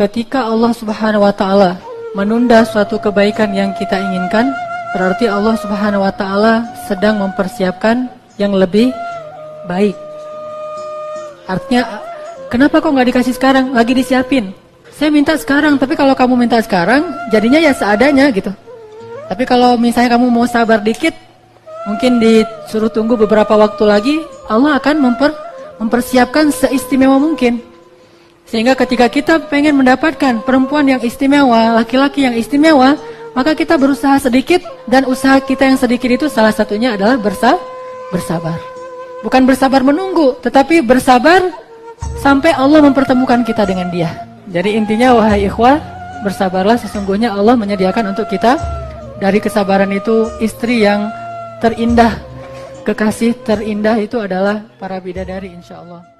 ketika Allah Subhanahu wa taala menunda suatu kebaikan yang kita inginkan, berarti Allah Subhanahu wa taala sedang mempersiapkan yang lebih baik. Artinya kenapa kok nggak dikasih sekarang? Lagi disiapin. Saya minta sekarang, tapi kalau kamu minta sekarang, jadinya ya seadanya gitu. Tapi kalau misalnya kamu mau sabar dikit, mungkin disuruh tunggu beberapa waktu lagi, Allah akan memper, mempersiapkan seistimewa mungkin. Sehingga ketika kita pengen mendapatkan perempuan yang istimewa, laki-laki yang istimewa, maka kita berusaha sedikit dan usaha kita yang sedikit itu salah satunya adalah bersa bersabar. Bukan bersabar menunggu, tetapi bersabar sampai Allah mempertemukan kita dengan dia. Jadi intinya wahai ikhwah, bersabarlah sesungguhnya Allah menyediakan untuk kita dari kesabaran itu istri yang terindah. Kekasih terindah itu adalah para bidadari insya Allah.